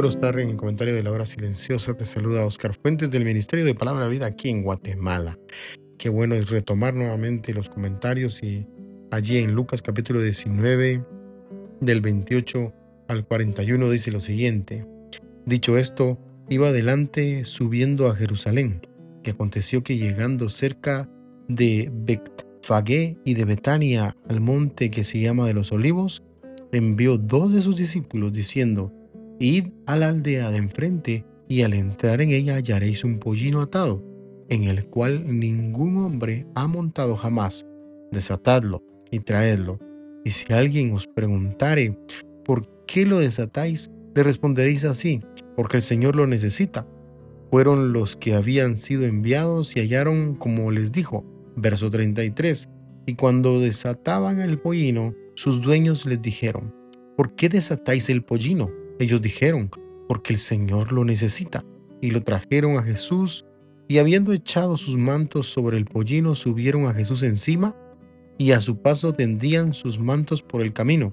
En el comentario de la hora silenciosa. Te saluda Oscar Fuentes del Ministerio de Palabra Vida aquí en Guatemala. Qué bueno es retomar nuevamente los comentarios y allí en Lucas capítulo 19 del 28 al 41 dice lo siguiente. Dicho esto, iba adelante subiendo a Jerusalén. Y aconteció que llegando cerca de Betfagé y de Betania al monte que se llama de los olivos, envió dos de sus discípulos diciendo, Id a la aldea de enfrente y al entrar en ella hallaréis un pollino atado, en el cual ningún hombre ha montado jamás. Desatadlo y traedlo. Y si alguien os preguntare, ¿por qué lo desatáis? Le responderéis así, porque el Señor lo necesita. Fueron los que habían sido enviados y hallaron como les dijo. Verso 33. Y cuando desataban el pollino, sus dueños les dijeron, ¿por qué desatáis el pollino? Ellos dijeron, porque el Señor lo necesita. Y lo trajeron a Jesús, y habiendo echado sus mantos sobre el pollino, subieron a Jesús encima, y a su paso tendían sus mantos por el camino.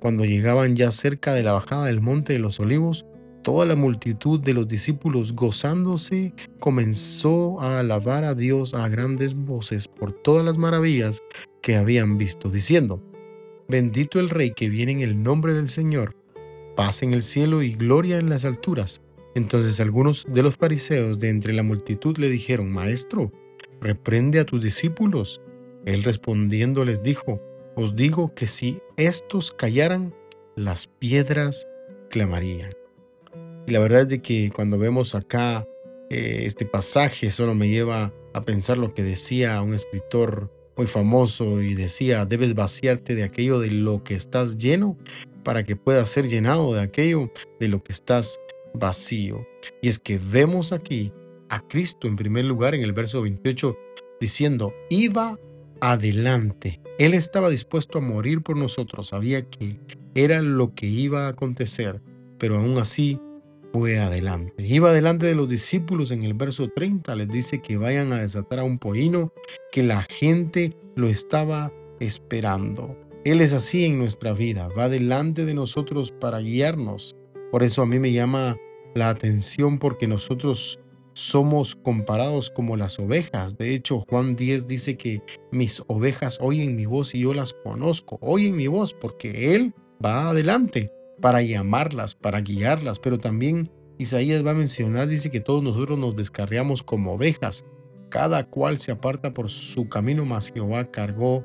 Cuando llegaban ya cerca de la bajada del monte de los olivos, toda la multitud de los discípulos gozándose comenzó a alabar a Dios a grandes voces por todas las maravillas que habían visto, diciendo, Bendito el Rey que viene en el nombre del Señor, paz en el cielo y gloria en las alturas. Entonces algunos de los fariseos de entre la multitud le dijeron, Maestro, reprende a tus discípulos. Él respondiendo les dijo, Os digo que si estos callaran, las piedras clamarían. Y la verdad es de que cuando vemos acá eh, este pasaje, solo me lleva a pensar lo que decía un escritor muy famoso y decía, debes vaciarte de aquello de lo que estás lleno para que pueda ser llenado de aquello de lo que estás vacío. Y es que vemos aquí a Cristo en primer lugar en el verso 28 diciendo, iba adelante. Él estaba dispuesto a morir por nosotros, sabía que era lo que iba a acontecer, pero aún así fue adelante. Iba adelante de los discípulos en el verso 30, les dice que vayan a desatar a un pollino, que la gente lo estaba esperando. Él es así en nuestra vida, va delante de nosotros para guiarnos. Por eso a mí me llama la atención porque nosotros somos comparados como las ovejas. De hecho, Juan 10 dice que mis ovejas oyen mi voz y yo las conozco. Oyen mi voz porque Él va adelante para llamarlas, para guiarlas. Pero también Isaías va a mencionar, dice que todos nosotros nos descarriamos como ovejas. Cada cual se aparta por su camino, mas Jehová cargó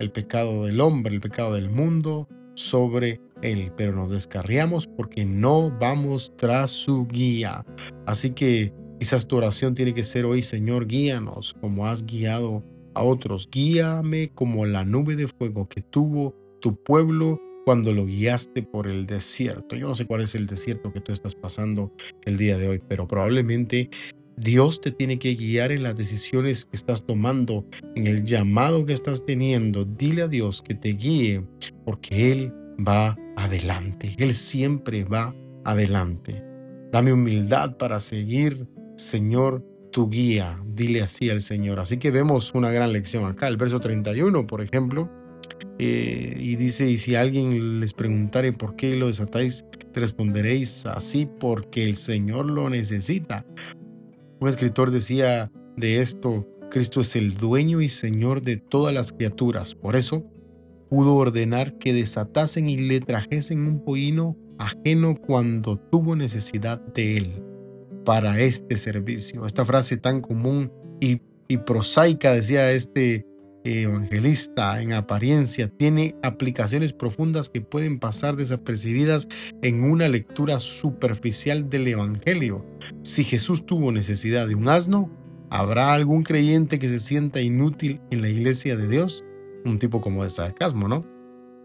el pecado del hombre, el pecado del mundo sobre él, pero nos descarriamos porque no vamos tras su guía. Así que quizás tu oración tiene que ser hoy, Señor, guíanos como has guiado a otros. Guíame como la nube de fuego que tuvo tu pueblo cuando lo guiaste por el desierto. Yo no sé cuál es el desierto que tú estás pasando el día de hoy, pero probablemente Dios te tiene que guiar en las decisiones que estás tomando, en el llamado que estás teniendo. Dile a Dios que te guíe, porque Él va adelante. Él siempre va adelante. Dame humildad para seguir, Señor, tu guía. Dile así al Señor. Así que vemos una gran lección acá. El verso 31, por ejemplo, eh, y dice, y si alguien les preguntare por qué lo desatáis, responderéis así porque el Señor lo necesita. Un escritor decía de esto, Cristo es el dueño y señor de todas las criaturas. Por eso pudo ordenar que desatasen y le trajesen un pollino ajeno cuando tuvo necesidad de él para este servicio. Esta frase tan común y, y prosaica, decía este evangelista en apariencia tiene aplicaciones profundas que pueden pasar desapercibidas en una lectura superficial del Evangelio. Si Jesús tuvo necesidad de un asno, ¿habrá algún creyente que se sienta inútil en la iglesia de Dios? Un tipo como de sarcasmo, ¿no?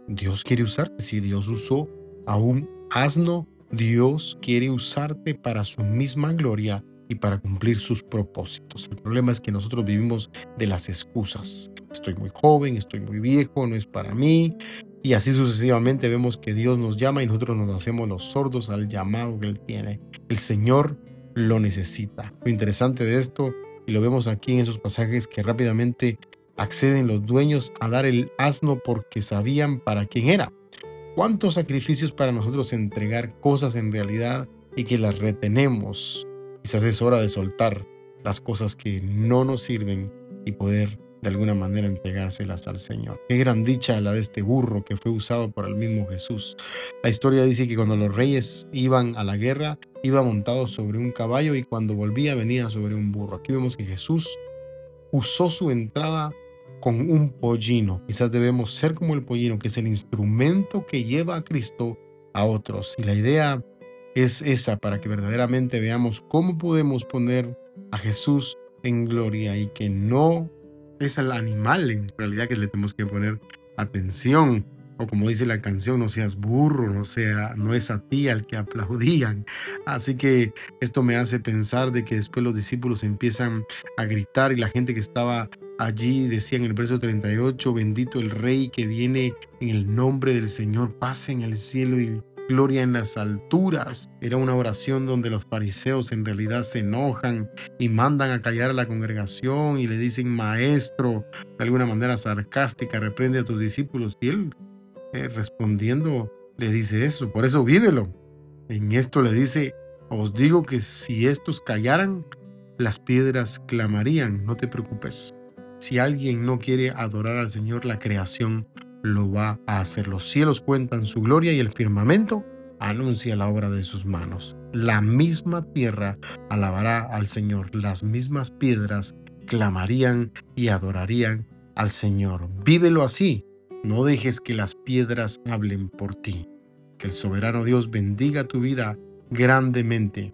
Dios quiere usarte. Si Dios usó a un asno, Dios quiere usarte para su misma gloria y para cumplir sus propósitos. El problema es que nosotros vivimos de las excusas. Estoy muy joven, estoy muy viejo, no es para mí. Y así sucesivamente vemos que Dios nos llama y nosotros nos hacemos los sordos al llamado que Él tiene. El Señor lo necesita. Lo interesante de esto, y lo vemos aquí en esos pasajes que rápidamente acceden los dueños a dar el asno porque sabían para quién era. ¿Cuántos sacrificios para nosotros entregar cosas en realidad y que las retenemos? Quizás es hora de soltar las cosas que no nos sirven y poder de alguna manera entregárselas al Señor. Qué gran dicha la de este burro que fue usado por el mismo Jesús. La historia dice que cuando los reyes iban a la guerra, iba montado sobre un caballo y cuando volvía venía sobre un burro. Aquí vemos que Jesús usó su entrada con un pollino. Quizás debemos ser como el pollino, que es el instrumento que lleva a Cristo a otros. Y la idea es esa, para que verdaderamente veamos cómo podemos poner a Jesús en gloria y que no es al animal en realidad que le tenemos que poner atención. O como dice la canción, no seas burro, no, sea, no es a ti al que aplaudían. Así que esto me hace pensar de que después los discípulos empiezan a gritar y la gente que estaba allí decía en el verso 38, bendito el rey que viene en el nombre del Señor, pase en el cielo y gloria en las alturas. Era una oración donde los fariseos en realidad se enojan y mandan a callar a la congregación y le dicen, maestro, de alguna manera sarcástica, reprende a tus discípulos. Y él eh, respondiendo le dice eso, por eso vívelo. En esto le dice, os digo que si estos callaran, las piedras clamarían, no te preocupes. Si alguien no quiere adorar al Señor, la creación lo va a hacer. Los cielos cuentan su gloria y el firmamento anuncia la obra de sus manos. La misma tierra alabará al Señor, las mismas piedras clamarían y adorarían al Señor. Vívelo así, no dejes que las piedras hablen por ti. Que el soberano Dios bendiga tu vida grandemente